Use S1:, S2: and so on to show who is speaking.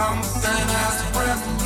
S1: Something has breath.